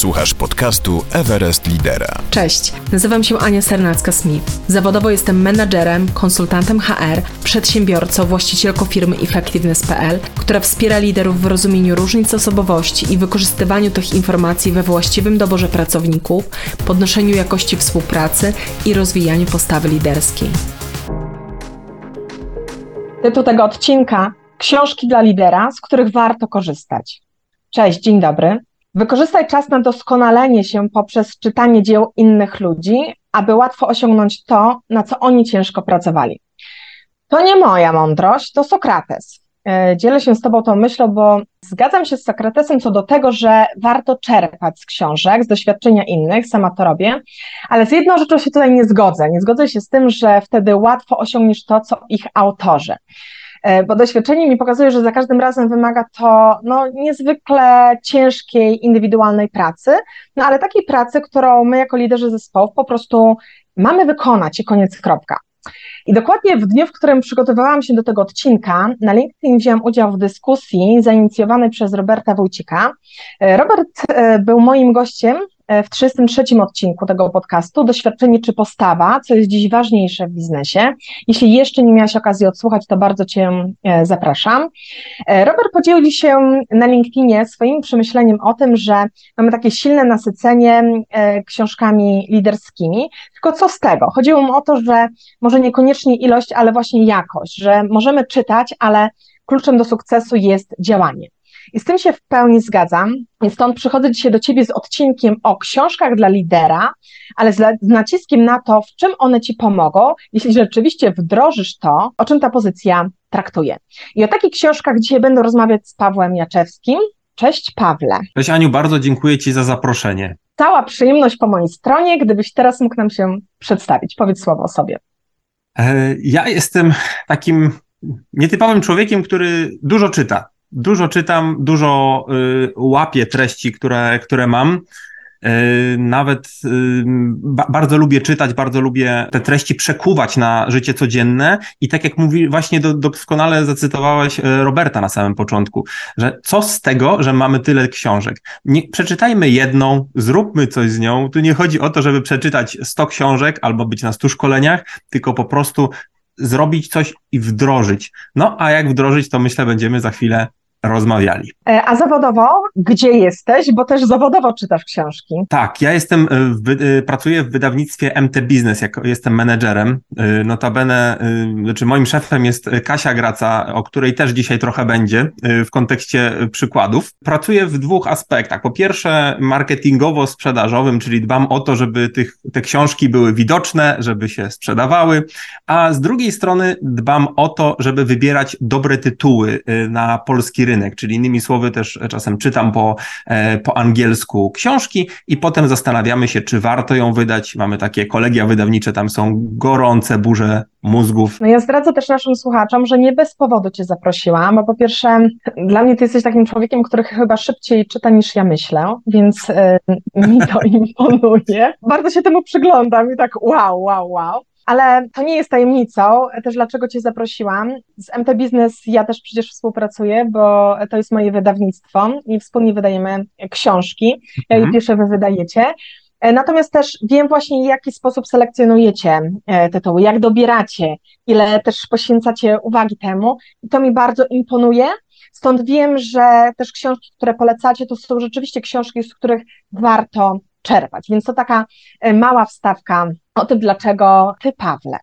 Słuchasz podcastu Everest Lidera. Cześć, nazywam się Ania Sernacka-Smith. Zawodowo jestem menadżerem, konsultantem HR, przedsiębiorcą, właścicielką firmy Effectiveness.pl, która wspiera liderów w rozumieniu różnic osobowości i wykorzystywaniu tych informacji we właściwym doborze pracowników, podnoszeniu jakości współpracy i rozwijaniu postawy liderskiej. Tytuł tego odcinka Książki dla lidera, z których warto korzystać. Cześć, dzień dobry. Wykorzystaj czas na doskonalenie się poprzez czytanie dzieł innych ludzi, aby łatwo osiągnąć to, na co oni ciężko pracowali. To nie moja mądrość, to Sokrates. E, dzielę się z Tobą tą myślą, bo zgadzam się z Sokratesem co do tego, że warto czerpać z książek, z doświadczenia innych, sama to robię, ale z jedną rzeczą się tutaj nie zgodzę. Nie zgodzę się z tym, że wtedy łatwo osiągniesz to, co ich autorzy. E, bo doświadczenie mi pokazuje, że za każdym razem wymaga to no, niezwykle ciężkiej, indywidualnej pracy, no ale takiej pracy, którą my jako liderzy zespołów po prostu mamy wykonać i koniec kropka. I dokładnie w dniu, w którym przygotowywałam się do tego odcinka, na LinkedIn wziąłem udział w dyskusji zainicjowanej przez Roberta Wójcika. E, Robert e, był moim gościem w 33 odcinku tego podcastu Doświadczenie czy postawa, co jest dziś ważniejsze w biznesie. Jeśli jeszcze nie miałaś okazji odsłuchać, to bardzo Cię e, zapraszam. E, Robert podzielił się na LinkedInie swoim przemyśleniem o tym, że mamy takie silne nasycenie książkami liderskimi, tylko co z tego? Chodziło mu o to, że może niekoniecznie ilość, ale właśnie jakość, że możemy czytać, ale kluczem do sukcesu jest działanie. I z tym się w pełni zgadzam. Stąd przychodzę dzisiaj do Ciebie z odcinkiem o książkach dla lidera, ale z naciskiem na to, w czym one Ci pomogą, jeśli rzeczywiście wdrożysz to, o czym ta pozycja traktuje. I o takich książkach dzisiaj będę rozmawiać z Pawłem Jaczewskim. Cześć Pawle. Cześć Aniu, bardzo dziękuję Ci za zaproszenie. Cała przyjemność po mojej stronie, gdybyś teraz mógł nam się przedstawić. Powiedz słowo o sobie. E, ja jestem takim nietypowym człowiekiem, który dużo czyta dużo czytam, dużo y, łapię treści, które, które mam. Y, nawet y, bardzo lubię czytać, bardzo lubię te treści przekuwać na życie codzienne i tak jak mówi, właśnie doskonale zacytowałeś Roberta na samym początku, że co z tego, że mamy tyle książek? Nie, przeczytajmy jedną, zróbmy coś z nią. Tu nie chodzi o to, żeby przeczytać 100 książek albo być na 100 szkoleniach, tylko po prostu zrobić coś i wdrożyć. No a jak wdrożyć, to myślę będziemy za chwilę rozmawiali. E, a zawodowo, gdzie jesteś? Bo też zawodowo czytasz książki. Tak, ja jestem, e, w, e, pracuję w wydawnictwie MT Business, jak jestem menedżerem. Notabene, znaczy moim szefem jest Kasia Graca, o której też dzisiaj trochę będzie w kontekście przykładów. Pracuję w dwóch aspektach. Po pierwsze, marketingowo-sprzedażowym, czyli dbam o to, żeby tych, te książki były widoczne, żeby się sprzedawały, a z drugiej strony dbam o to, żeby wybierać dobre tytuły na polski rynek rynek, czyli innymi słowy też czasem czytam po, e, po angielsku książki i potem zastanawiamy się, czy warto ją wydać. Mamy takie kolegia wydawnicze, tam są gorące burze mózgów. No ja zdradzę też naszym słuchaczom, że nie bez powodu Cię zaprosiłam, bo po pierwsze dla mnie Ty jesteś takim człowiekiem, który chyba szybciej czyta niż ja myślę, więc y, mi to imponuje. Bardzo się temu przyglądam i tak wow, wow, wow. Ale to nie jest tajemnicą, też dlaczego Cię zaprosiłam. Z MT Business ja też przecież współpracuję, bo to jest moje wydawnictwo i wspólnie wydajemy książki. Ja je mhm. piszę, Wy wydajecie. Natomiast też wiem właśnie, w jaki sposób selekcjonujecie e, tytuły, jak dobieracie, ile też poświęcacie uwagi temu i to mi bardzo imponuje. Stąd wiem, że też książki, które polecacie, to są rzeczywiście książki, z których warto czerpać. Więc to taka e, mała wstawka o tym, dlaczego ty, Pawle.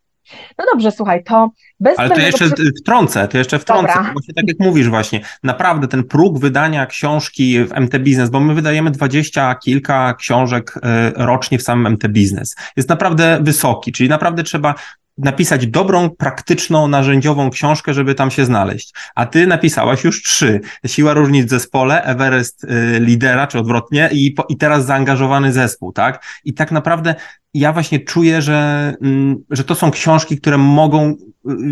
No dobrze, słuchaj, to bez Ale to jeszcze przy... wtrącę, to jeszcze wtrącę, Dobra. właśnie tak jak mówisz właśnie, naprawdę ten próg wydania książki w MT Business, bo my wydajemy dwadzieścia kilka książek e, rocznie w samym MT Business, jest naprawdę wysoki, czyli naprawdę trzeba napisać dobrą, praktyczną, narzędziową książkę, żeby tam się znaleźć. A ty napisałaś już trzy. Siła różnic w zespole, Everest y, lidera, czy odwrotnie, i, po, i teraz zaangażowany zespół, tak? I tak naprawdę ja właśnie czuję, że, mm, że to są książki, które mogą,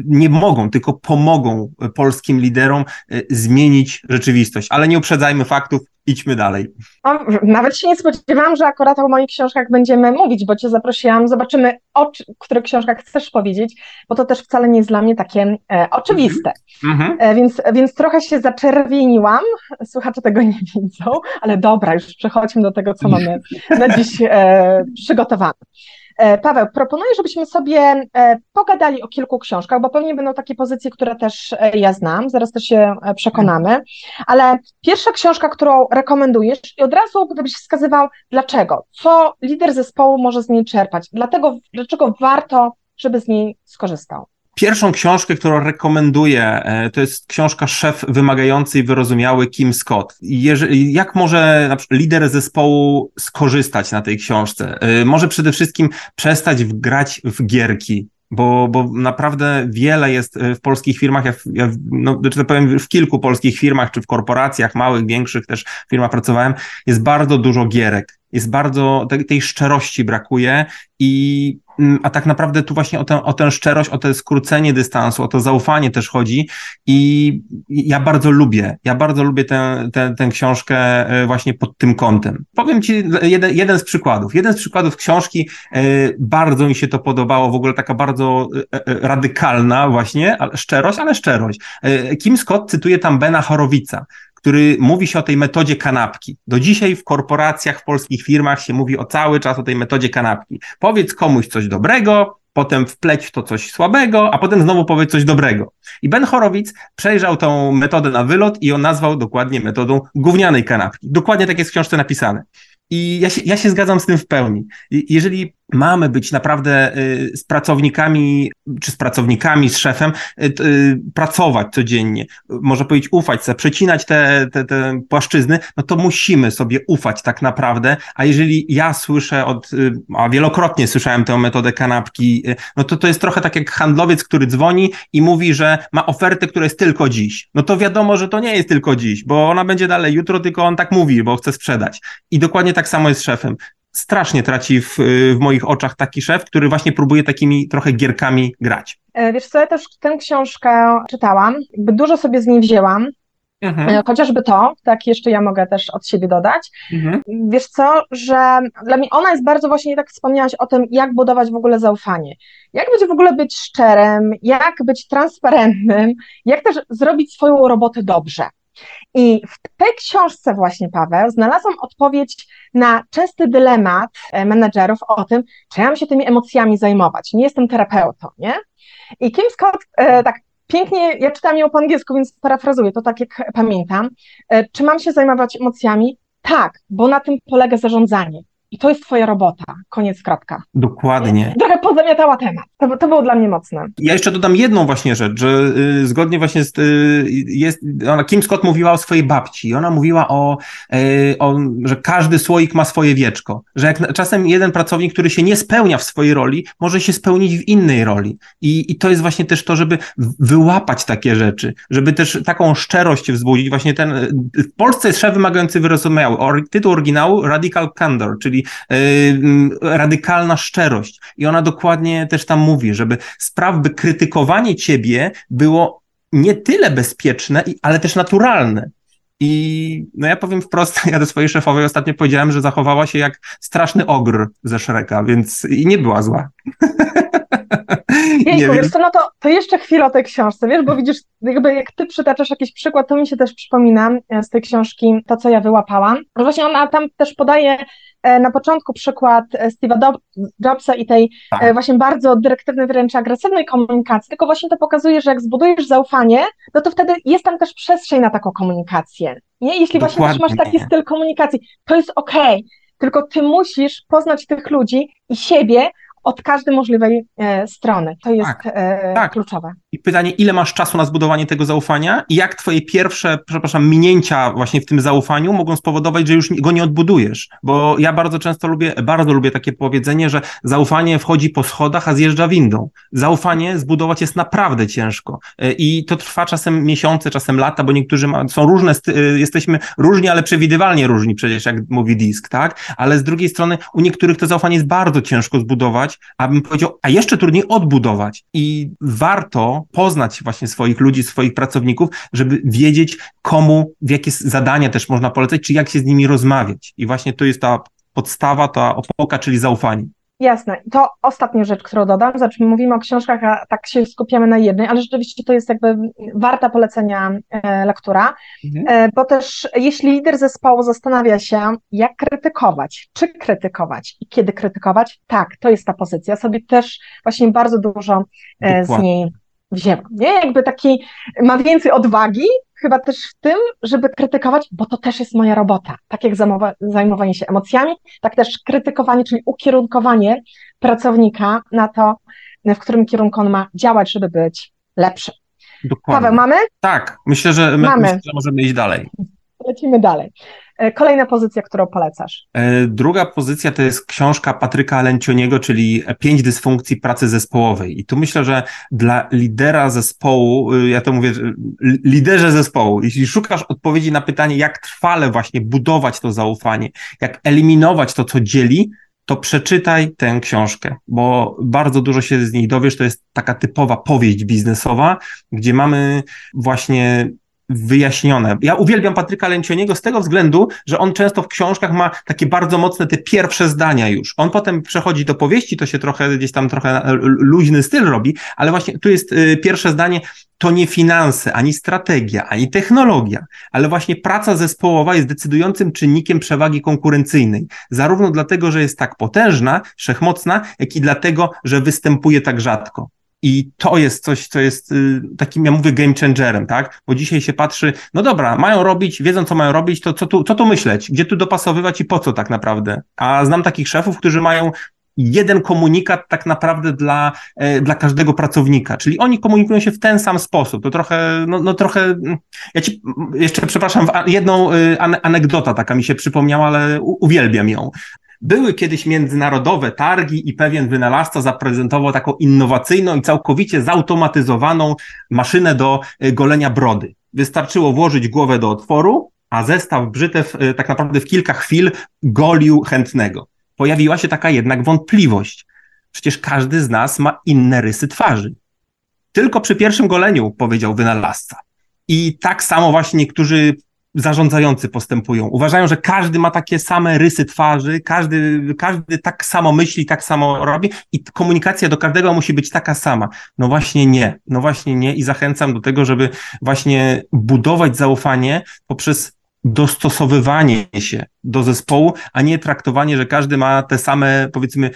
nie mogą, tylko pomogą polskim liderom zmienić rzeczywistość. Ale nie uprzedzajmy faktów, idźmy dalej. O, nawet się nie spodziewałam, że akurat o moich książkach będziemy mówić, bo Cię zaprosiłam. Zobaczymy, o których książkach chcesz powiedzieć, bo to też wcale nie jest dla mnie takie e, oczywiste. Mhm. E, więc, więc trochę się zaczerwieniłam. Słuchacze tego nie widzą, ale dobra, już przechodźmy do tego, co mamy na dziś e, przygotowane. E, Paweł, proponuję, żebyśmy sobie e, pogadali o kilku książkach, bo pewnie będą takie pozycje, które też e, ja znam, zaraz też się przekonamy, ale pierwsza książka, którą rekomendujesz i od razu gdybyś wskazywał dlaczego, co lider zespołu może z niej czerpać, dlatego, dlaczego warto, żeby z niej skorzystał. Pierwszą książkę, którą rekomenduję, e, to jest książka Szef wymagający i wyrozumiały Kim Scott. Jeżeli, jak może na przykład lider zespołu skorzystać na tej książce? E, może przede wszystkim przestać grać w gierki, bo, bo naprawdę wiele jest e, w polskich firmach, ja, ja no, czy to powiem, w kilku polskich firmach, czy w korporacjach, małych, większych też firmach pracowałem, jest bardzo dużo gierek. Jest bardzo, tej, tej szczerości brakuje i a tak naprawdę tu właśnie o tę, o tę szczerość, o to skrócenie dystansu, o to zaufanie też chodzi i ja bardzo lubię, ja bardzo lubię tę, tę, tę książkę e, właśnie pod tym kątem. Powiem Ci jeden, jeden z przykładów. Jeden z przykładów książki, e, bardzo mi się to podobało, w ogóle taka bardzo e, radykalna właśnie, szczerość, ale szczerość. Kim Scott cytuje tam Bena Horowica, który mówi się o tej metodzie kanapki. Do dzisiaj w korporacjach, w polskich firmach się mówi o cały czas o tej metodzie kanapki. Powiedz komuś coś dobrego, potem wpleć w to coś słabego, a potem znowu powiedz coś dobrego. I Ben Horowitz przejrzał tą metodę na wylot i ją nazwał dokładnie metodą gównianej kanapki. Dokładnie tak jest w książce napisane. I ja się, ja się zgadzam z tym w pełni. Jeżeli mamy być naprawdę y, z pracownikami, czy z pracownikami, z szefem, y, y, pracować codziennie, można powiedzieć ufać przecinać te, te, te płaszczyzny, no to musimy sobie ufać tak naprawdę, a jeżeli ja słyszę od, a wielokrotnie słyszałem tę metodę kanapki, no to to jest trochę tak jak handlowiec, który dzwoni i mówi, że ma ofertę, która jest tylko dziś. No to wiadomo, że to nie jest tylko dziś, bo ona będzie dalej jutro, tylko on tak mówi, bo chce sprzedać. I dokładnie tak samo jest z szefem strasznie traci w, w moich oczach taki szef, który właśnie próbuje takimi trochę gierkami grać. E, wiesz co, ja też tę książkę czytałam, dużo sobie z niej wzięłam, Mhm. E, chociażby to, tak jeszcze ja mogę też od siebie dodać. Mhm. Wiesz co, że dla mnie ona jest bardzo właśnie, tak wspomniałaś o tym, jak budować w ogóle zaufanie. Jak być w ogóle być szczerym, jak być transparentnym, jak też zrobić swoją robotę dobrze. I w tej książce właśnie, Paweł, znalazłam odpowiedź na częsty dylemat e, menedżerów o tym, czy ja mam się tymi emocjami zajmować. Nie jestem terapeutą, nie? I Kim Scott e, tak pięknie, ja czytam ją po angielsku, więc parafrazuję to tak, jak pamiętam. E, czy mam się zajmować emocjami? Tak, bo na tym polega zarządzanie. I to jest twoja robota. Koniec, kropka. Dokładnie. Trochę pozamiatała temat. To, to było dla mnie mocne. Ja jeszcze dodam jedną właśnie rzecz, że y, zgodnie właśnie z, y, jest, ona, Kim Scott mówiła o swojej babci. Ona mówiła o, y, o, że każdy słoik ma swoje wieczko. Że jak czasem jeden pracownik, który się nie spełnia w swojej roli, może się spełnić w innej roli. I, i to jest właśnie też to, żeby wyłapać takie rzeczy, żeby też taką szczerość wzbudzić. Właśnie ten, w Polsce jest szef wymagający wyrozumiały. Tytuł oryginału Radical Candor, czyli radykalna szczerość. I ona dokładnie też tam mówi, żeby spraw, by krytykowanie ciebie było nie tyle bezpieczne, ale też naturalne. I no ja powiem wprost, ja do swojej szefowej ostatnio powiedziałem, że zachowała się jak straszny ogr ze Szreka, więc i nie była zła. Jejku, wiesz co, no to, to jeszcze chwilę o tej książce, wiesz, bo widzisz, jakby jak ty przytaczasz jakiś przykład, to mi się też przypomina e, z tej książki to, co ja wyłapałam. Właśnie ona tam też podaje na początku przykład e, Steve'a Jobsa i tej tak. właśnie bardzo dyrektywnej, wręcz agresywnej komunikacji, tylko właśnie to pokazuje, że jak zbudujesz zaufanie, no to wtedy jest tam też przestrzeń na taką komunikację. Nie? Jeśli Dokładnie. właśnie masz taki styl komunikacji, to jest okej, okay, tylko ty musisz poznać tych ludzi i siebie od każdej możliwej e, strony. To jest Tak, e, tak. kluczowe. I pytanie, ile masz czasu na zbudowanie tego zaufania i jak twoje pierwsze, przepraszam, minięcia właśnie w tym zaufaniu mogą spowodować, że już go nie odbudujesz. Bo ja bardzo często lubię, bardzo lubię takie powiedzenie, że zaufanie wchodzi po schodach, a zjeżdża windą. Zaufanie zbudować jest naprawdę ciężko. E, I to trwa czasem miesiące, czasem lata, bo niektórzy ma, są różne, jesteśmy różni, ale przewidywalnie różni przecież, jak mówi Disk, tak? Ale z drugiej strony u niektórych to zaufanie jest bardzo ciężko zbudować, a bym powiedział, a jeszcze trudniej odbudować. I warto poznać właśnie swoich ludzi, swoich pracowników, żeby wiedzieć, komu, w jakie zadania też można polecać, czy jak się z nimi rozmawiać. I właśnie to jest ta podstawa, ta opoka, czyli zaufanie. Jasne. To ostatnia rzecz, którą dodam. Znaczy, mówimy o książkach, a tak się skupiamy na jednej, ale rzeczywiście to jest jakby warta polecenia e, lektura, e, bo też jeśli lider zespołu zastanawia się, jak krytykować, czy krytykować i kiedy krytykować, tak, to jest ta pozycja. Sobie też właśnie bardzo dużo e, z niej wzięłam. Nie? Jakby taki ma więcej odwagi, chyba też w tym, żeby krytykować, bo to też jest moja robota. Tak jak zajmowanie się emocjami, tak też krytykowanie, czyli ukierunkowanie pracownika na to, w którym kierunku on ma działać, żeby być lepszy. Dokładnie. Paweł, mamy? Tak, myślę, że my, Mamy. myślę, że możemy iść dalej. Lecimy dalej. E, Kolejna pozycja, którą polecasz. E, Druga pozycja to jest książka Patryka Alencioniego, czyli Pięć dysfunkcji pracy zespołowej. I tu myślę, że dla lidera zespołu, y, ja to mówię, li- liderze zespołu, jeśli szukasz odpowiedzi na pytanie, jak trwale właśnie budować to zaufanie, jak eliminować to, co dzieli, to przeczytaj tę książkę, bo bardzo dużo się z niej dowiesz. To jest taka typowa powieść biznesowa, gdzie mamy właśnie wyjaśnione. Ja uwielbiam Patryka Lencioniego z tego względu, że on często w książkach ma takie bardzo mocne te pierwsze zdania już. On potem przechodzi do powieści, to się trochę gdzieś tam trochę luźny styl robi, ale właśnie tu jest y, pierwsze zdanie, to nie finanse, ani strategia, ani technologia, ale właśnie praca zespołowa jest decydującym czynnikiem przewagi konkurencyjnej. Zarówno dlatego, że jest tak potężna, wszechmocna, jak i dlatego, że występuje tak rzadko. I to jest coś, co jest y, takim, ja mówię, game changerem, tak? Bo dzisiaj się patrzy, no dobra, mają robić, wiedzą, co mają robić, to co tu, co tu myśleć? Gdzie tu dopasowywać i po co tak naprawdę? A znam takich szefów, którzy mają jeden komunikat tak naprawdę dla, e, dla każdego pracownika, czyli oni komunikują się w ten sam sposób. To trochę, no, no trochę, ja ci jeszcze, przepraszam, jedną y, ane- anegdota taka mi się przypomniała, ale uwielbiam ją. Były kiedyś międzynarodowe targi i pewien wynalazca zaprezentował taką innowacyjną i całkowicie zautomatyzowaną maszynę do y, golenia brody. Wystarczyło włożyć głowę do otworu, a zestaw brzytew y, tak naprawdę w kilka chwil golił chętnego. Pojawiła się taka jednak wątpliwość. Przecież każdy z nas ma inne rysy twarzy. Tylko przy pierwszym goleniu, powiedział wynalazca. I tak samo właśnie niektórzy zarządzający postępują. Uważają, że każdy ma takie same rysy twarzy, każdy, każdy tak samo myśli, tak samo robi i komunikacja do każdego musi być taka sama. No właśnie nie, no właśnie nie i zachęcam do tego, żeby właśnie budować zaufanie poprzez dostosowywanie się do zespołu, a nie traktowanie, że każdy ma te same, powiedzmy,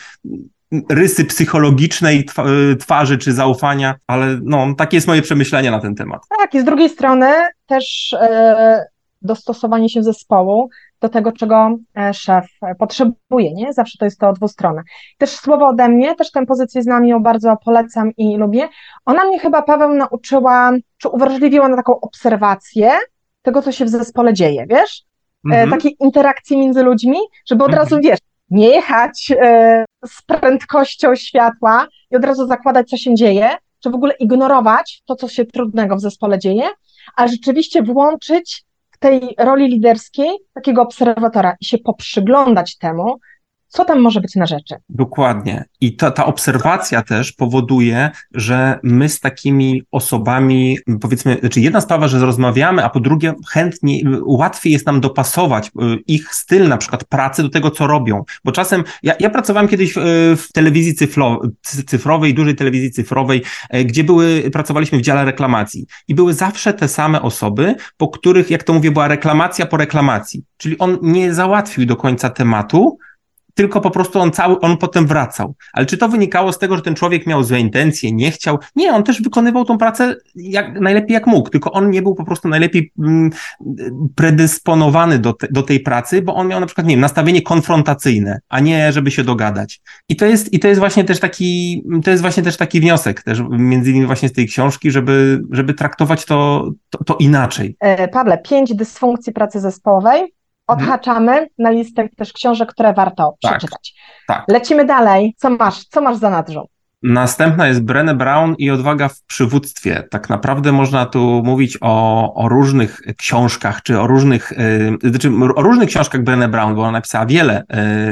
rysy psychologicznej twa- twarzy czy zaufania, ale no, takie jest moje przemyślenie na ten temat. Tak, i z drugiej strony też e, dostosowanie się zespołu do tego, czego e, szef e, potrzebuje, nie? Zawsze to jest to dwustronne. Też słowo ode mnie, też tę pozycję znam ją bardzo polecam i lubię. Ona mnie chyba, Paweł, nauczyła, czy uwrażliwiła na taką obserwację tego, co się w zespole dzieje, wiesz? E, Mhm. takiej interakcji między ludźmi, żeby od Mhm. razu, wiesz, nie jechać z prędkością światła i od razu zakładać, co się dzieje, czy w ogóle ignorować to, co się trudnego w zespole dzieje, a rzeczywiście włączyć tej roli liderskiej takiego obserwatora i się poprzyglądać temu, co tam może być na rzeczy. Dokładnie. I ta, ta obserwacja też powoduje, że my z takimi osobami, powiedzmy, znaczy jedna sprawa, że rozmawiamy, a po drugie chętnie, łatwiej jest nam dopasować y, ich styl na przykład pracy do tego, co robią. Bo czasem, ja, ja pracowałem kiedyś w, w telewizji cyflo, cy- cyfrowej, dużej telewizji cyfrowej, e, gdzie były, pracowaliśmy w dziale reklamacji i były zawsze te same osoby, po których, jak to mówię, była reklamacja po reklamacji. Czyli on nie załatwił do końca tematu, tylko po prostu on cały, on potem wracał. Ale czy to wynikało z tego, że ten człowiek miał złe intencje, nie chciał? Nie, on też wykonywał tą pracę jak, najlepiej jak mógł, tylko on nie był po prostu najlepiej mm, predysponowany do, te, do tej pracy, bo on miał na przykład, nie wiem, nastawienie konfrontacyjne, a nie żeby się dogadać. I to jest, i to jest właśnie też taki, to jest właśnie też taki wniosek też między innymi właśnie z tej książki, żeby, żeby traktować to, to, to inaczej. E, Pawle, pięć dysfunkcji pracy zespołowej. Odhaczamy na listę też książek, które warto Tak, przeczytać. tak. Lecimy dalej. Co masz? Co masz za nadrzą? Następna jest Brené Brown i Odwaga w przywództwie. Tak naprawdę można tu mówić o, o różnych książkach, czy o różnych, yy, znaczy o różnych książkach Brené Brown, bo ona napisała wiele.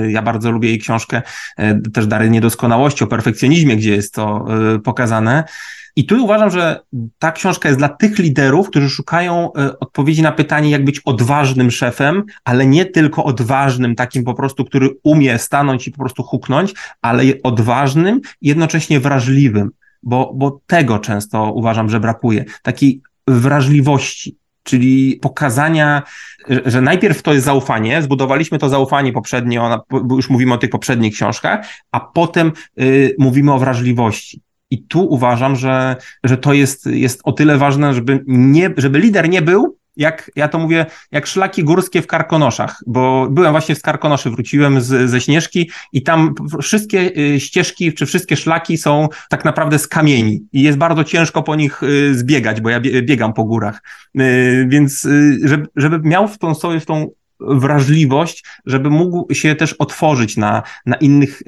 Yy, ja bardzo lubię jej książkę, yy, też Dary Niedoskonałości, o perfekcjonizmie, gdzie jest to yy, pokazane. I tu uważam, że ta książka jest dla tych liderów, którzy szukają y, odpowiedzi na pytanie, jak być odważnym szefem, ale nie tylko odważnym, takim po prostu, który umie stanąć i po prostu huknąć, ale odważnym, jednocześnie wrażliwym, bo, bo tego często uważam, że brakuje. Takiej wrażliwości, czyli pokazania, że najpierw to jest zaufanie, zbudowaliśmy to zaufanie poprzednio, już mówimy o tych poprzednich książkach, a potem y, mówimy o wrażliwości. I tu uważam, że, że to jest, jest o tyle ważne, żeby, nie, żeby lider nie był, jak ja to mówię, jak szlaki górskie w Karkonoszach, bo byłem właśnie w Karkonoszy, wróciłem z, ze Śnieżki i tam wszystkie y, ścieżki, czy wszystkie szlaki są tak naprawdę z kamieni i jest bardzo ciężko po nich y, zbiegać, bo ja biegam po górach. Y, więc żeby, żeby miał w tą sobie w tą wrażliwość, żeby mógł się też otworzyć na, na innych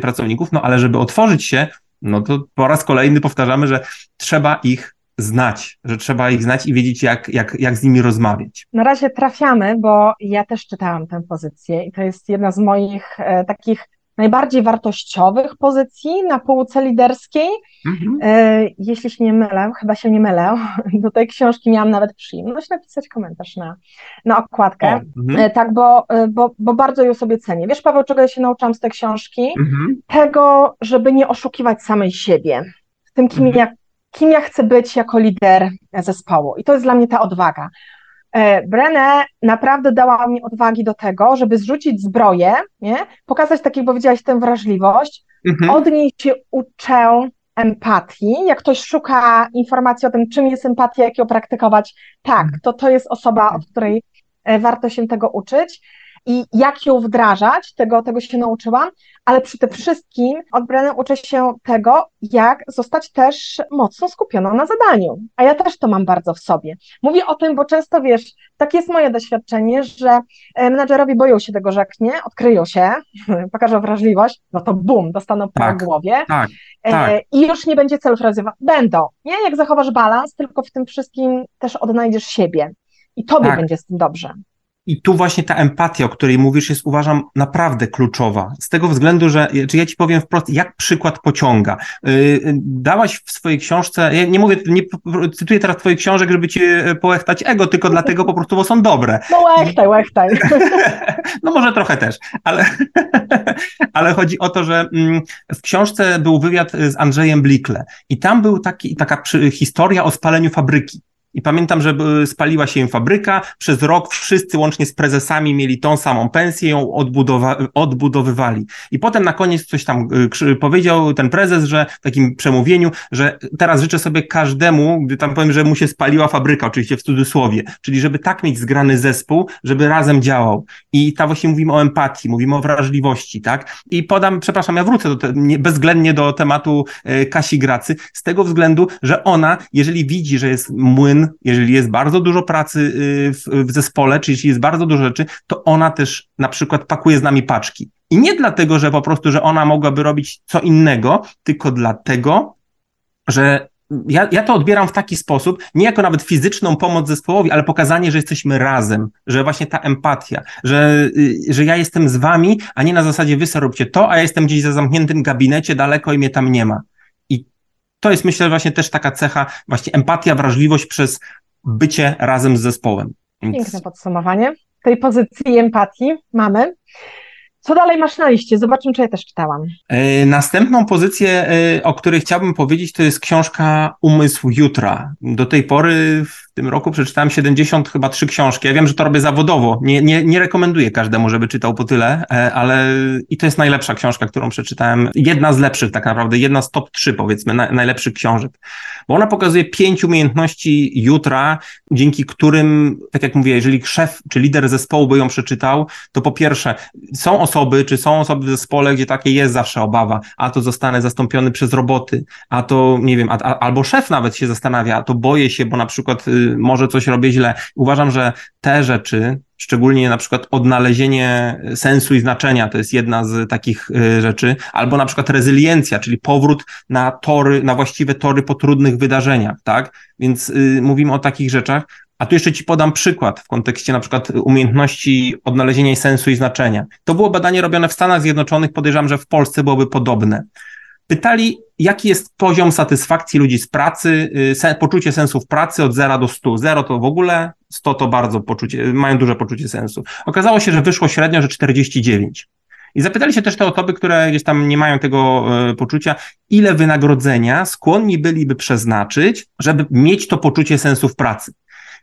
pracowników, no ale żeby otworzyć się, no to po raz kolejny powtarzamy, że trzeba ich znać, że trzeba ich znać i wiedzieć, jak, jak, jak z nimi rozmawiać. Na razie trafiamy, bo ja też czytałam tę pozycję i to jest jedna z moich e, takich najbardziej wartościowych pozycji na półce liderskiej. Mhm. E, jeśli się nie mylę, chyba się nie mylę, do tej książki miałam nawet przyjemność napisać komentarz na, na okładkę. O, mhm. E, tak, bo, e, bo, bo bardzo ją sobie cenię. Wiesz, Paweł, czego ja się nauczyłam z tej książki? Mhm. Tego, żeby nie oszukiwać samej siebie. W tym, kim, ja, kim ja chcę być jako lider zespołu. I to jest dla mnie ta odwaga. Brené naprawdę dała mi odwagi do tego, żeby zrzucić zbroję, nie? pokazać, tak jak powiedziałaś, tę wrażliwość. Mhm. Od niej się uczę empatii. Jak ktoś szuka informacji o tym, czym jest empatia, jak ją praktykować, tak, to to jest osoba, od której e, warto się tego uczyć i jak ją wdrażać, tego, tego się nauczyłam, ale tym wszystkim od Brennan uczę się tego, jak zostać też mocno skupioną na zadaniu. A ja też to mam bardzo w sobie. Mówię o tym, bo często wiesz, tak jest moje doświadczenie, że e, menadżerowie boją się tego, że nie, odkryją się, pokażą wrażliwość, no to bum, dostaną po tak, głowie. Tak, e, tak. I już nie będzie celów realizowanych. Będą, nie? Jak zachowasz balans, tylko w tym wszystkim też odnajdziesz siebie. I tobie tak. będzie z tym dobrze. I tu właśnie ta empatia, o której mówisz, jest uważam naprawdę kluczowa. Z tego względu, że, czy ja ci powiem wprost, jak przykład pociąga. Yy, dałaś w swojej książce, ja nie mówię, nie cytuję teraz twoich książek, żeby ci e, połechtać ego, tylko dlatego po prostu, bo są dobre. No łechtaj, łechtaj. No może trochę też, ale, ale chodzi o to, że mm, w książce był wywiad z Andrzejem Blikle i tam był taki, taka historia o spaleniu fabryki. I pamiętam, że spaliła się im fabryka. Przez rok wszyscy łącznie z prezesami mieli tą samą pensję, ją odbudowa- odbudowywali. I potem na koniec coś tam y, powiedział ten prezes, że w takim przemówieniu, że teraz życzę sobie każdemu, gdy tam powiem, że mu się spaliła fabryka, oczywiście w cudzysłowie, czyli żeby tak mieć zgrany zespół, żeby razem działał. I ta właśnie mówimy o empatii, mówimy o wrażliwości, tak? I podam, przepraszam, ja wrócę do te, nie, bezwzględnie do tematu y, Kasi Gracy, z tego względu, że ona, jeżeli widzi, że jest młyn jeżeli jest bardzo dużo pracy y, w, w zespole, czy jeśli jest bardzo dużo rzeczy, to ona też na przykład pakuje z nami paczki. I nie dlatego, że po prostu, że ona mogłaby robić co innego, tylko dlatego, że ja, ja to odbieram w taki sposób, nie jako nawet fizyczną pomoc zespołowi, ale pokazanie, że jesteśmy razem, że właśnie ta empatia, że, y, że ja jestem z wami, a nie na zasadzie wy sobie róbcie to, a ja jestem gdzieś za zamkniętym gabinecie daleko i mnie tam nie ma to jest myślę właśnie też taka cecha, właśnie empatia, wrażliwość przez bycie razem z zespołem. Więc... Piękne podsumowanie tej pozycji empatii mamy. Co dalej masz na liście? Zobaczymy, czy ja też czytałam. E, następną pozycję, e, o której chciałbym powiedzieć, to jest książka Umysł Jutra. Do tej pory tym roku przeczytałem 70 chyba trzy książki. Ja wiem, że to robię zawodowo. Nie, nie, nie rekomenduję każdemu, żeby czytał po tyle, e, ale i to jest najlepsza książka, którą przeczytałem. Jedna z lepszych tak naprawdę, jedna z top 3 powiedzmy, na, najlepszych książek. Bo ona pokazuje pięć umiejętności jutra, dzięki którym, tak jak mówię, jeżeli szef czy lider zespołu by ją przeczytał, to po pierwsze, są osoby, czy są osoby w zespole, gdzie takie jest zawsze obawa, a to zostanę zastąpiony przez roboty, a to nie wiem, a, a, albo szef nawet się zastanawia, a to boję się, bo na przykład może coś robię źle. Uważam, że te rzeczy, szczególnie na przykład odnalezienie sensu i znaczenia, to jest jedna z takich y, rzeczy, albo na przykład rezyliencja, czyli powrót na tory, na właściwe tory po trudnych wydarzeniach, tak? Więc y, mówimy o takich rzeczach. A tu jeszcze ci podam przykład w kontekście na przykład umiejętności odnalezienia sensu i znaczenia. To było badanie robione w Stanach Zjednoczonych, podejrzewam, że w Polsce byłoby podobne. Pytali, jaki jest poziom satysfakcji ludzi z pracy, y, poczucie sensu w pracy od 0 do 100. 0 to w ogóle, 100 to bardzo poczucie, mają duże poczucie sensu. Okazało się, że wyszło średnio, że 49. I zapytali się też te osoby, które gdzieś tam nie mają tego y, poczucia, ile wynagrodzenia skłonni byliby przeznaczyć, żeby mieć to poczucie sensu w pracy.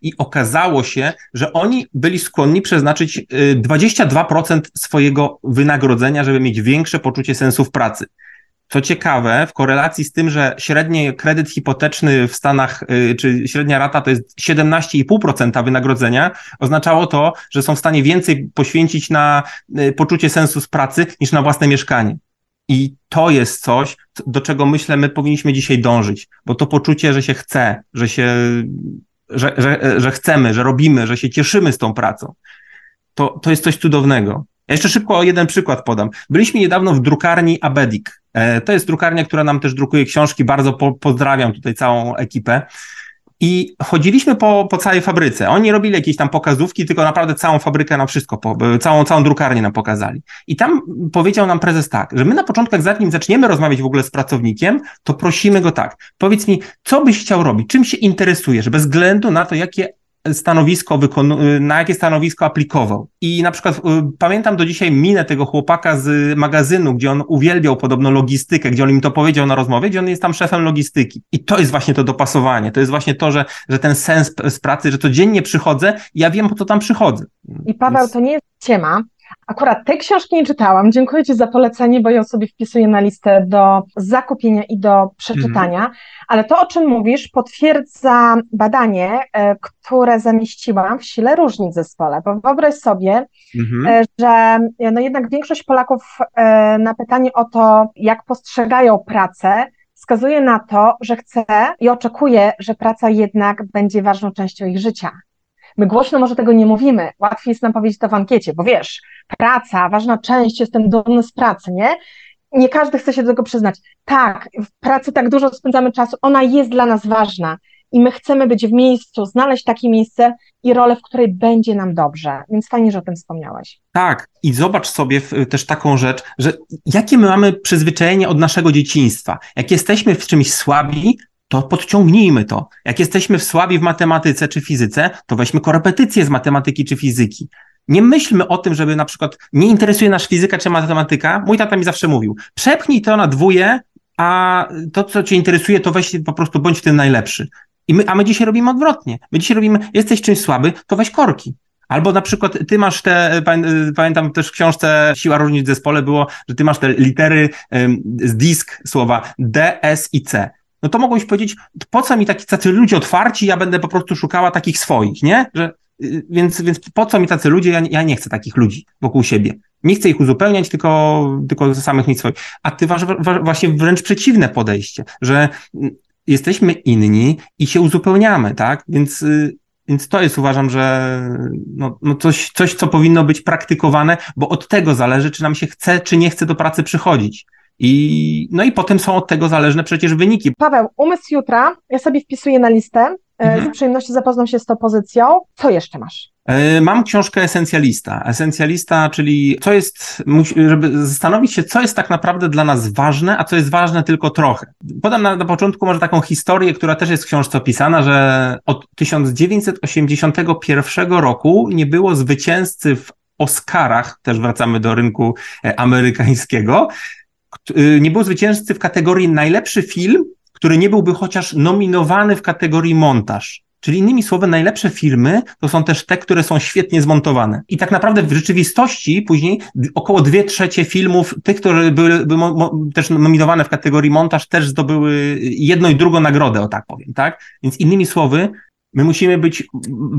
I okazało się, że oni byli skłonni przeznaczyć 22% y, swojego wynagrodzenia, żeby mieć większe poczucie sensu w pracy. Co ciekawe, w korelacji z tym, że średni kredyt hipoteczny w Stanach, y, czy średnia rata to jest 17,5% wynagrodzenia, oznaczało to, że są w stanie więcej poświęcić na y, poczucie sensu z pracy niż na własne mieszkanie. I to jest coś, do czego myślę, my powinniśmy dzisiaj dążyć, bo to poczucie, że się chce, że się, że, że, że chcemy, że robimy, że się cieszymy z tą pracą, to, to jest coś cudownego. Ja jeszcze szybko jeden przykład podam. Byliśmy niedawno w drukarni Abedik E, to jest drukarnia, która nam też drukuje książki. Bardzo po, pozdrawiam tutaj całą ekipę. I chodziliśmy po, po całej fabryce. Oni robili jakieś tam pokazówki, tylko naprawdę całą fabrykę na wszystko, po, całą, całą drukarnię nam pokazali. I tam powiedział nam prezes tak, że my na początku, zanim zaczniemy rozmawiać w ogóle z pracownikiem, to prosimy go tak, powiedz mi, co byś chciał robić, czym się interesujesz, bez względu na to, jakie stanowisko wykonu- na jakie stanowisko aplikował. I na przykład y, pamiętam do dzisiaj minę tego chłopaka z magazynu, gdzie on uwielbiał podobno logistykę, gdzie on im to powiedział na rozmowie, gdzie on jest tam szefem logistyki. I to jest właśnie to dopasowanie, to jest właśnie to, że, że ten sens z pracy, że codziennie przychodzę i ja wiem, po co tam przychodzę. I Paweł, Więc... to nie jest ciema, Akurat tej książki nie czytałam. Dziękuję Ci za polecenie, bo ją sobie wpisuję na listę do zakupienia i do przeczytania. Mhm. Ale to, o czym mówisz, potwierdza badanie, e, które zamieściłam w sile różnic w zespole. Bo wyobraź sobie, mhm. E, że e, no jednak większość Polaków na pytanie o to, jak postrzegają pracę, wskazuje na to, że chce i oczekuje, że praca jednak będzie ważną częścią ich życia. My głośno może tego nie mówimy, łatwiej jest nam powiedzieć to w ankiecie, bo wiesz, praca, ważna część, jestem dumny z pracy, nie? Nie każdy chce się do tego przyznać. Tak, w pracy tak dużo spędzamy czasu, ona jest dla nas ważna i my chcemy być w miejscu, znaleźć takie miejsce i rolę, w której będzie nam dobrze. Więc fajnie, że o tym wspomniałeś. Tak, i zobacz sobie też taką rzecz, że jakie my mamy przyzwyczajenie od naszego dzieciństwa. Jak jesteśmy w czymś słabi, to podciągnijmy to. Jak jesteśmy w słabi w matematyce czy fizyce, to weźmy korepetycje z matematyki czy fizyki. Nie myślmy o tym, żeby na przykład nie interesuje nas fizyka czy matematyka. Mój tata mi zawsze mówił, przepchnij to na dwóje, a to, co cię interesuje, to weź po prostu bądź w tym najlepszy. I my, a my dzisiaj robimy odwrotnie. My dzisiaj robimy, jesteś czymś słaby, to weź korki. Albo na przykład ty masz te, pamiętam też w książce Siła różnic w zespole było, że ty masz te litery z disk słowa D, S i C no to mogłeś powiedzieć, po co mi taki, tacy ludzie otwarci, ja będę po prostu szukała takich swoich, nie? Że, y, więc, więc po co mi tacy ludzie, ja, ja nie chcę takich ludzi wokół siebie. Nie chcę ich uzupełniać, tylko, tylko samych mieć swoich. A ty masz właśnie wręcz przeciwne podejście, że mm, jesteśmy inni i się uzupełniamy, tak? Więc, y, więc to jest uważam, że no, no coś, coś, co powinno być praktykowane, bo od tego zależy, czy nam się chce, czy nie chce do pracy przychodzić. I, no i potem są od tego zależne przecież wyniki. Paweł, umysł jutra, ja sobie wpisuję na listę, e, mhm. z przyjemnością zapoznam się z tą pozycją. Co jeszcze masz? E, mam książkę Esencjalista. Esencjalista, czyli co jest, żeby zastanowić się, co jest tak naprawdę dla nas ważne, a co jest ważne tylko trochę. Podam na, na początku może taką historię, która też jest w książce opisana, że od 1981 roku nie było zwycięzcy w Oscarach, też wracamy do rynku e, amerykańskiego, nie było zwycięzcy w kategorii najlepszy film, który nie byłby chociaż nominowany w kategorii montaż. Czyli innymi słowy, najlepsze filmy to są też te, które są świetnie zmontowane. I tak naprawdę w rzeczywistości później około dwie trzecie filmów, tych, które były, były też nominowane w kategorii montaż, też zdobyły jedną i drugą nagrodę, o tak powiem, tak? Więc innymi słowy, My musimy być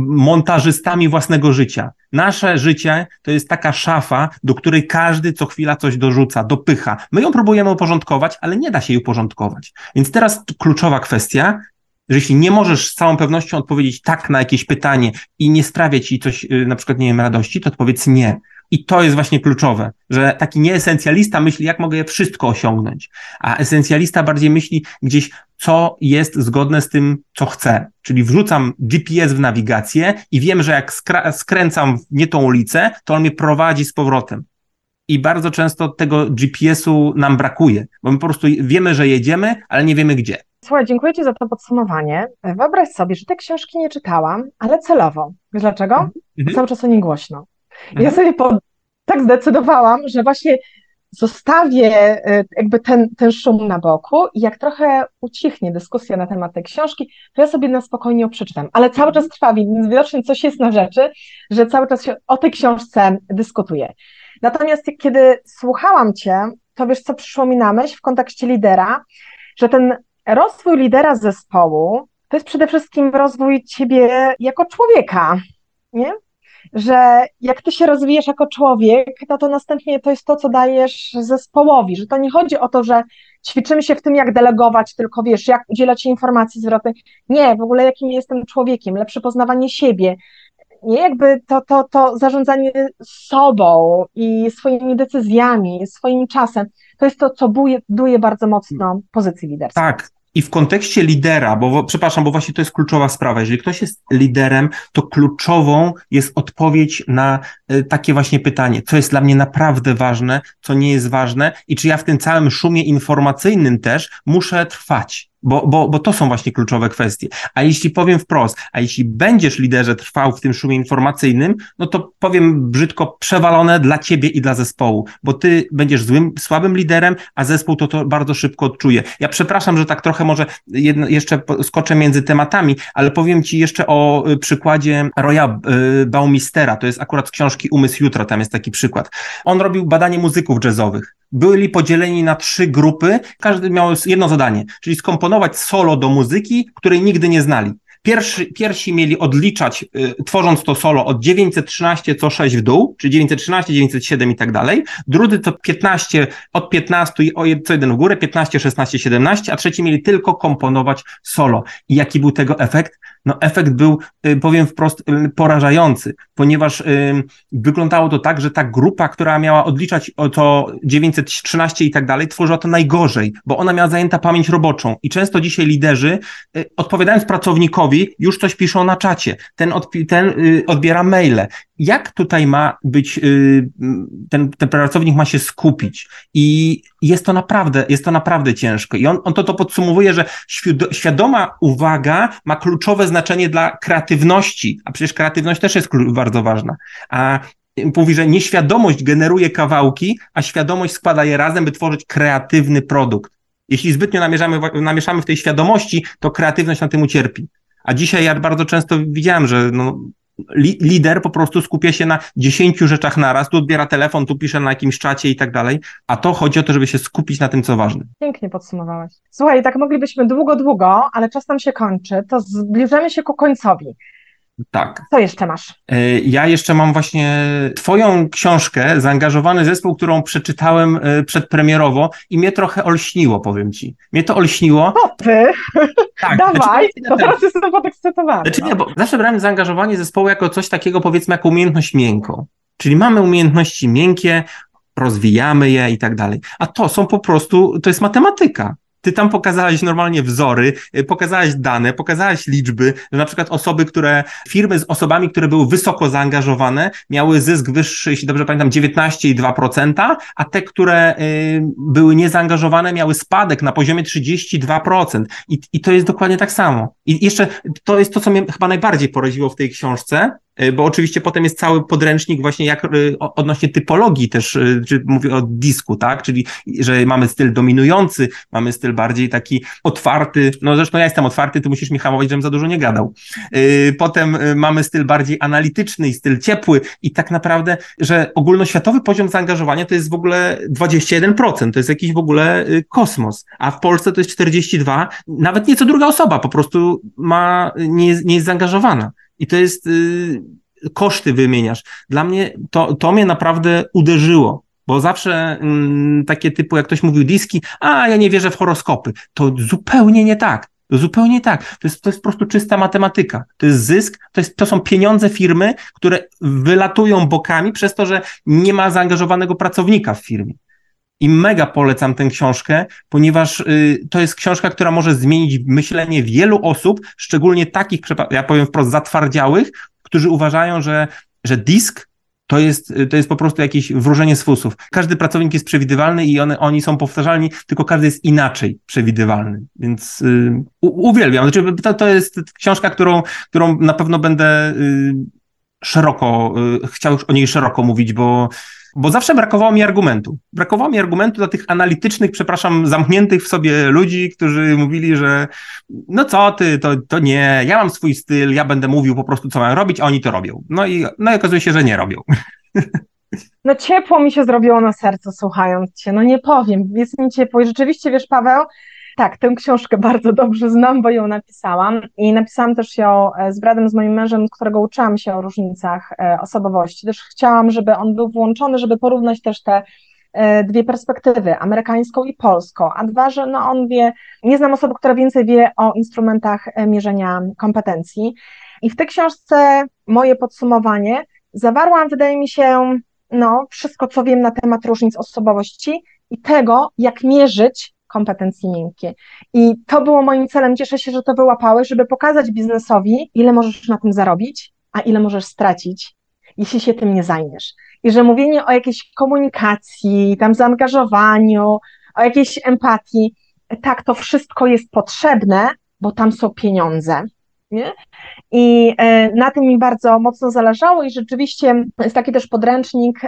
montażystami własnego życia. Nasze życie to jest taka szafa, do której każdy co chwila coś dorzuca, dopycha. My ją próbujemy uporządkować, ale nie da się jej uporządkować. Więc teraz kluczowa kwestia, że jeśli nie możesz z całą pewnością odpowiedzieć tak na jakieś pytanie i nie sprawia ci coś, y, na przykład, nie wiem, radości, to odpowiedz nie. I to jest właśnie kluczowe, że taki nieesencjalista myśli, jak mogę je wszystko osiągnąć, a esencjalista bardziej myśli gdzieś, co jest zgodne z tym, co chcę. Czyli wrzucam GPS w nawigację i wiem, że jak skręcam w nie tą ulicę, to on mnie prowadzi z powrotem. I bardzo często tego GPS-u nam brakuje, bo my po prostu wiemy, że jedziemy, ale nie wiemy gdzie. Słuchaj, dziękuję Ci za to podsumowanie. Wyobraź sobie, że te książki nie czytałam, ale celowo. Wiesz dlaczego? Mhm. Cały czas o nie głośno. Mhm. Ja sobie po, tak zdecydowałam, że właśnie zostawię e, jakby ten, ten szum na boku i jak trochę ucichnie dyskusja na temat tej książki, to ja sobie na spokojnie ją przeczytam. Ale cały czas trwa, więc widocznie coś jest na rzeczy, że cały czas się o tej książce dyskutuje. Natomiast kiedy słuchałam Cię, to wiesz, co przyszło mi na myśl w kontekście lidera, że ten rozwój lidera zespołu to jest przede wszystkim rozwój Ciebie jako człowieka, nie? Że jak ty się rozwijasz jako człowiek, no to następnie to jest to, co dajesz zespołowi, że to nie chodzi o to, że ćwiczymy się w tym, jak delegować, tylko wiesz, jak udzielać informacji zwrotnej. Nie, w ogóle jakim jestem człowiekiem, lepsze poznawanie siebie. Nie jakby to, to, to zarządzanie sobą i swoimi decyzjami, swoim czasem, to jest to, co buje, buduje bardzo mocno pozycji liderskiej. Tak, i w kontekście lidera, bo przepraszam, bo właśnie to jest kluczowa sprawa. Jeżeli ktoś jest liderem, to kluczową jest odpowiedź na e, takie właśnie pytanie, co jest dla mnie naprawdę ważne, co nie jest ważne i czy ja w tym całym szumie informacyjnym też muszę trwać. Bo, bo, bo to są właśnie kluczowe kwestie. A jeśli powiem wprost, a jeśli będziesz liderze trwał w tym szumie informacyjnym, no to powiem brzydko przewalone dla ciebie i dla zespołu, bo ty będziesz złym, słabym liderem, a zespół to, to bardzo szybko odczuje. Ja przepraszam, że tak trochę może jedno, jeszcze skoczę między tematami, ale powiem ci jeszcze o y, przykładzie Roya y, Baumistera. To jest akurat z książki Umysł Jutra, tam jest taki przykład. On robił badanie muzyków jazzowych byli podzieleni na trzy grupy, każdy miał jedno zadanie, czyli skomponować solo do muzyki, której nigdy nie znali. Pierwszy, pierwsi mieli odliczać, y, tworząc to solo od 913 co 6 w dół, czyli 913, 907 i tak dalej. Drudzy to 15, od 15 i o co jeden w górę, 15, 16, 17, a trzeci mieli tylko komponować solo. I jaki był tego efekt? No efekt był, y, powiem wprost, y, porażający, ponieważ wyglądało to tak, że ta grupa, która miała odliczać o to 913 i tak dalej, tworzyła to najgorzej, bo ona miała zajęta pamięć roboczą i często dzisiaj liderzy, odpowiadając pracownikowi, już coś piszą na czacie, ten, ten odbiera maile, jak tutaj ma być, y, ten, ten pracownik ma się skupić i jest to naprawdę, jest to naprawdę ciężko. I on, on to, to podsumowuje, że świadoma uwaga ma kluczowe znaczenie dla kreatywności, a przecież kreatywność też jest bardzo ważna. A mówi, że nieświadomość generuje kawałki, a świadomość składa je razem, by tworzyć kreatywny produkt. Jeśli zbytnio namierzamy, namieszamy w tej świadomości, to kreatywność na tym ucierpi. A dzisiaj ja bardzo często widziałem, że no, li, lider po prostu skupia się na dziesięciu rzeczach naraz, tu odbiera telefon, tu pisze na jakimś czacie i tak dalej, a to chodzi o to, żeby się skupić na tym, co ważne. Pięknie podsumowałeś. Słuchaj, tak moglibyśmy długo, długo, ale czas nam się kończy, to zbliżamy się ku końcowi. Tak. Co jeszcze masz? E, ja jeszcze mam właśnie Twoją książkę, Zaangażowany zespół, którą przeczytałem e, przedpremierowo i mnie trochę olśniło, powiem Ci. Mnie to olśniło. O ty! Tak, Dawaj, znaczy, to teraz jestem podekscytowany. Znaczy nie, bo zawsze brałem zaangażowanie zespołu jako coś takiego, powiedzmy, jako umiejętność miękką. Czyli mamy umiejętności miękkie, rozwijamy je i tak dalej. A to są po prostu, to jest matematyka. Ty tam pokazałeś normalnie wzory, y, pokazałeś dane, pokazałeś liczby, że na przykład osoby, które, firmy z osobami, które były wysoko zaangażowane, miały zysk wyższy, jeśli dobrze pamiętam, 19,2%, a te, które y, były niezaangażowane, miały spadek na poziomie 32%. I, I to jest dokładnie tak samo. I jeszcze to jest to, co mnie chyba najbardziej poraziło w tej książce, bo oczywiście potem jest cały podręcznik właśnie jak e, odnośnie typologii też, e, czy mówię o disku, tak, czyli że mamy styl dominujący, mamy styl bardziej taki otwarty, no zresztą ja jestem otwarty, ty musisz mi hamować, żebym za dużo nie gadał. Potem mamy styl bardziej analityczny i styl ciepły i tak naprawdę, że ogólnoświatowy poziom zaangażowania to jest w ogóle 21%, to jest jakiś w ogóle kosmos, a w Polsce to jest 42, nawet nieco druga osoba po prostu ma, nie, nie jest zaangażowana i to jest y, koszty wymieniasz. Dla mnie to, to mnie naprawdę uderzyło. Bo zawsze mm, takie typu, jak ktoś mówił diski, a ja nie wierzę w horoskopy. To zupełnie nie tak. To zupełnie tak. To jest, to jest po prostu czysta matematyka. To jest zysk, to, jest, to są pieniądze firmy, które wylatują bokami przez to, że nie ma zaangażowanego pracownika w firmie. I mega polecam tę książkę, ponieważ y, to jest książka, która może zmienić myślenie wielu osób, szczególnie takich, ja powiem wprost, zatwardziałych, którzy uważają, że, że disk to jest, y, to jest po prostu jakieś wróżenie z fusów. Każdy pracownik jest przewidywalny i one, oni są powtarzalni, tylko każdy jest inaczej przewidywalny. Więc y, u, uwielbiam. Znaczy, to, to jest książka, którą, którą na pewno będę y, szeroko, y, chciał o niej szeroko mówić, bo bo zawsze brakowało mi argumentu. Brakowało mi argumentu dla tych analitycznych, przepraszam, zamkniętych w sobie ludzi, którzy mówili, że no co ty, to, to nie, ja mam swój styl, ja będę mówił po prostu, co mam robić, a oni to robią. No i, no i okazuje się, że nie robią. No ciepło mi się zrobiło na sercu słuchając Cię, no nie powiem, jest mi ciepło i rzeczywiście, wiesz Paweł, tak, tę książkę bardzo dobrze znam, bo ją napisałam. I napisałam też ją e, z Bradem, z moim mężem, z którego uczyłam się o różnicach e, osobowości. Też chciałam, żeby on był włączony, żeby porównać też te e, dwie perspektywy, amerykańską i polską, a dwa, że no on wie, nie znam osoby, która więcej wie o instrumentach mierzenia kompetencji. I w tej książce moje podsumowanie. Zawarłam, wydaje mi się, no, wszystko, co wiem na temat różnic osobowości i tego, jak mierzyć kompetencje miękkie. I to było moim celem. Cieszę się, że to wyłapałeś, żeby pokazać biznesowi, ile możesz na tym zarobić, a ile możesz stracić, jeśli się tym nie zajmiesz. I że mówienie o jakiejś komunikacji, tam zaangażowaniu, o jakiejś empatii, tak, to wszystko jest potrzebne, bo tam są pieniądze. Nie? I e, na tym mi bardzo mocno zależało i rzeczywiście jest taki też podręcznik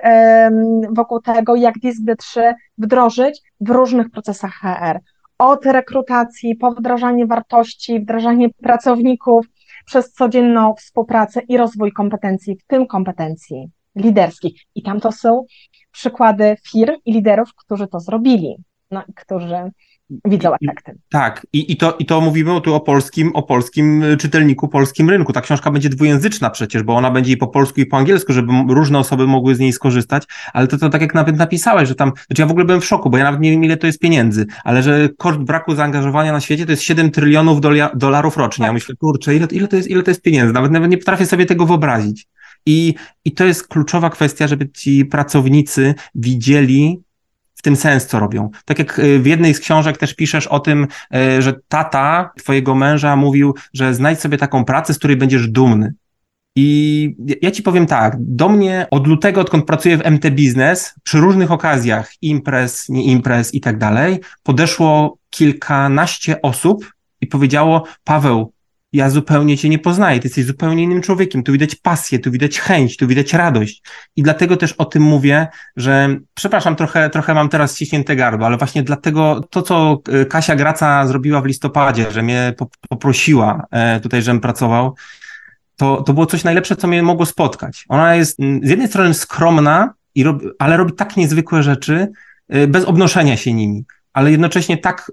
wokół tego, jak DISC D3 wdrożyć w różnych procesach HR. Od rekrutacji, po wdrażanie wartości, wdrażanie pracowników, przez codzienną współpracę i rozwój kompetencji, w tym kompetencji liderskich. I tam to są przykłady firm i liderów, którzy to zrobili, no i którzy widzą efekty. Tak, i, i, to, i to mówimy tu o polskim, o polskim y, czytelniku, polskim rynku. Ta książka będzie dwujęzyczna przecież, bo ona będzie i po polsku, i po angielsku, żeby różne osoby mogły z niej skorzystać, ale to, to tak jak nawet napisałeś, że tam, znaczy ja w ogóle byłem w szoku, bo ja nawet nie wiem ile to jest pieniędzy, ale że koszt braku zaangażowania na świecie to jest 7 trylionów dolarów rocznie. Ja tak. myślę, kurczę, ile, ile, to jest, ile to jest pieniędzy? Nawet, nawet nie potrafię sobie tego wyobrazić. I, I to jest kluczowa kwestia, żeby ci pracownicy widzieli, tym sens, co robią. Tak jak y, w jednej z książek też piszesz o tym, y, że tata twojego męża mówił, że znajdź sobie taką pracę, z której będziesz dumny. I ja ci powiem tak, do mnie od lutego, odkąd pracuję w MT Business, przy różnych okazjach, imprez, nie imprez i tak dalej, podeszło kilkanaście osób i powiedziało: Paweł, ja zupełnie cię nie poznaję, ty jesteś zupełnie innym człowiekiem, tu widać pasję, tu widać chęć, tu widać radość. I dlatego też o tym mówię, że przepraszam, trochę, trochę mam teraz ściśnięte gardło, ale właśnie dlatego to, co e, Kasia Graca zrobiła w listopadzie, że mnie poprosiła e, tutaj, żebym pracował, to, to było coś najlepsze, co mnie mogło spotkać. Ona jest z jednej strony skromna, i robi, ale robi tak niezwykłe rzeczy, e, bez obnoszenia się nimi, ale jednocześnie tak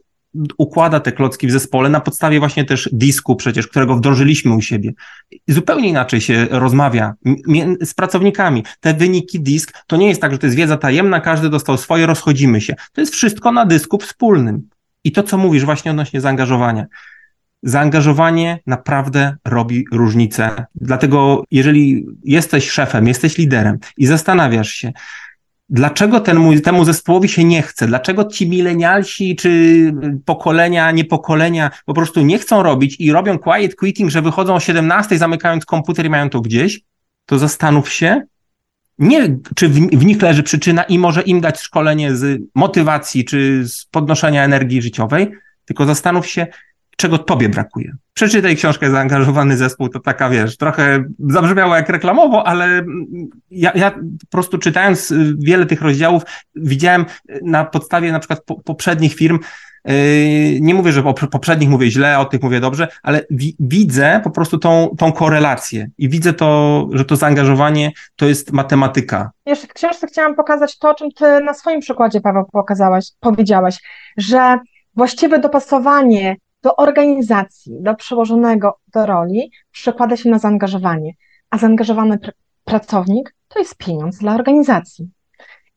układa te klocki w zespole na podstawie właśnie też disku przecież, którego wdrożyliśmy u siebie. Zupełnie inaczej się rozmawia z pracownikami. Te wyniki disk to nie jest tak, że to jest wiedza tajemna, każdy dostał swoje, rozchodzimy się. To jest wszystko na dysku wspólnym. I to, co mówisz właśnie odnośnie zaangażowania. Zaangażowanie naprawdę robi różnicę. Dlatego, jeżeli jesteś szefem, jesteś liderem i zastanawiasz się, dlaczego ten, temu zespołowi się nie chce, dlaczego ci milenialsi czy pokolenia, niepokolenia po prostu nie chcą robić i robią quiet quitting, że wychodzą o 17, zamykając komputer i mają to gdzieś, to zastanów się, nie czy w, w nich leży przyczyna i może im dać szkolenie z motywacji czy z podnoszenia energii życiowej, tylko zastanów się, czego tobie brakuje. Przeczytaj książkę Zaangażowany Zespół, to taka, wiesz, trochę zabrzmiało jak reklamowo, ale ja, ja po prostu czytając wiele tych rozdziałów widziałem na podstawie na przykład po, poprzednich firm, yy, nie mówię, że o poprzednich mówię źle, o tych mówię dobrze, ale wi widzę po prostu tą, tą korelację i widzę to, że to zaangażowanie to jest matematyka. Jeszcze w książce chciałam pokazać to, o czym ty na swoim przykładzie, Paweł, pokazałaś, powiedziałaś, że właściwe dopasowanie do organizacji, do przełożonego do roli przekłada się na zaangażowanie, a zaangażowany pr pracownik to jest pieniądz dla organizacji.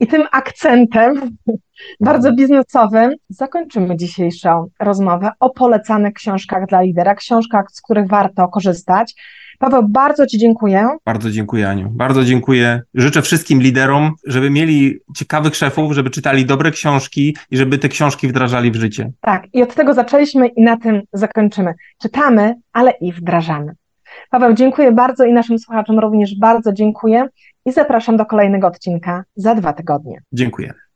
I tym akcentem bardzo biznesowym zakończymy dzisiejszą rozmowę o polecanych książkach dla lidera, książkach, z których warto korzystać. Paweł, bardzo Ci dziękuję. Bardzo dziękuję, Aniu. Bardzo dziękuję. Życzę wszystkim liderom, żeby mieli ciekawych szefów, żeby czytali dobre książki i żeby te książki wdrażali w życie. Tak, i od tego zaczęliśmy i na tym zakończymy. Czytamy, ale i wdrażamy. Paweł, dziękuję bardzo i naszym słuchaczom również bardzo dziękuję i zapraszam do kolejnego odcinka za dwa tygodnie. Dziękuję.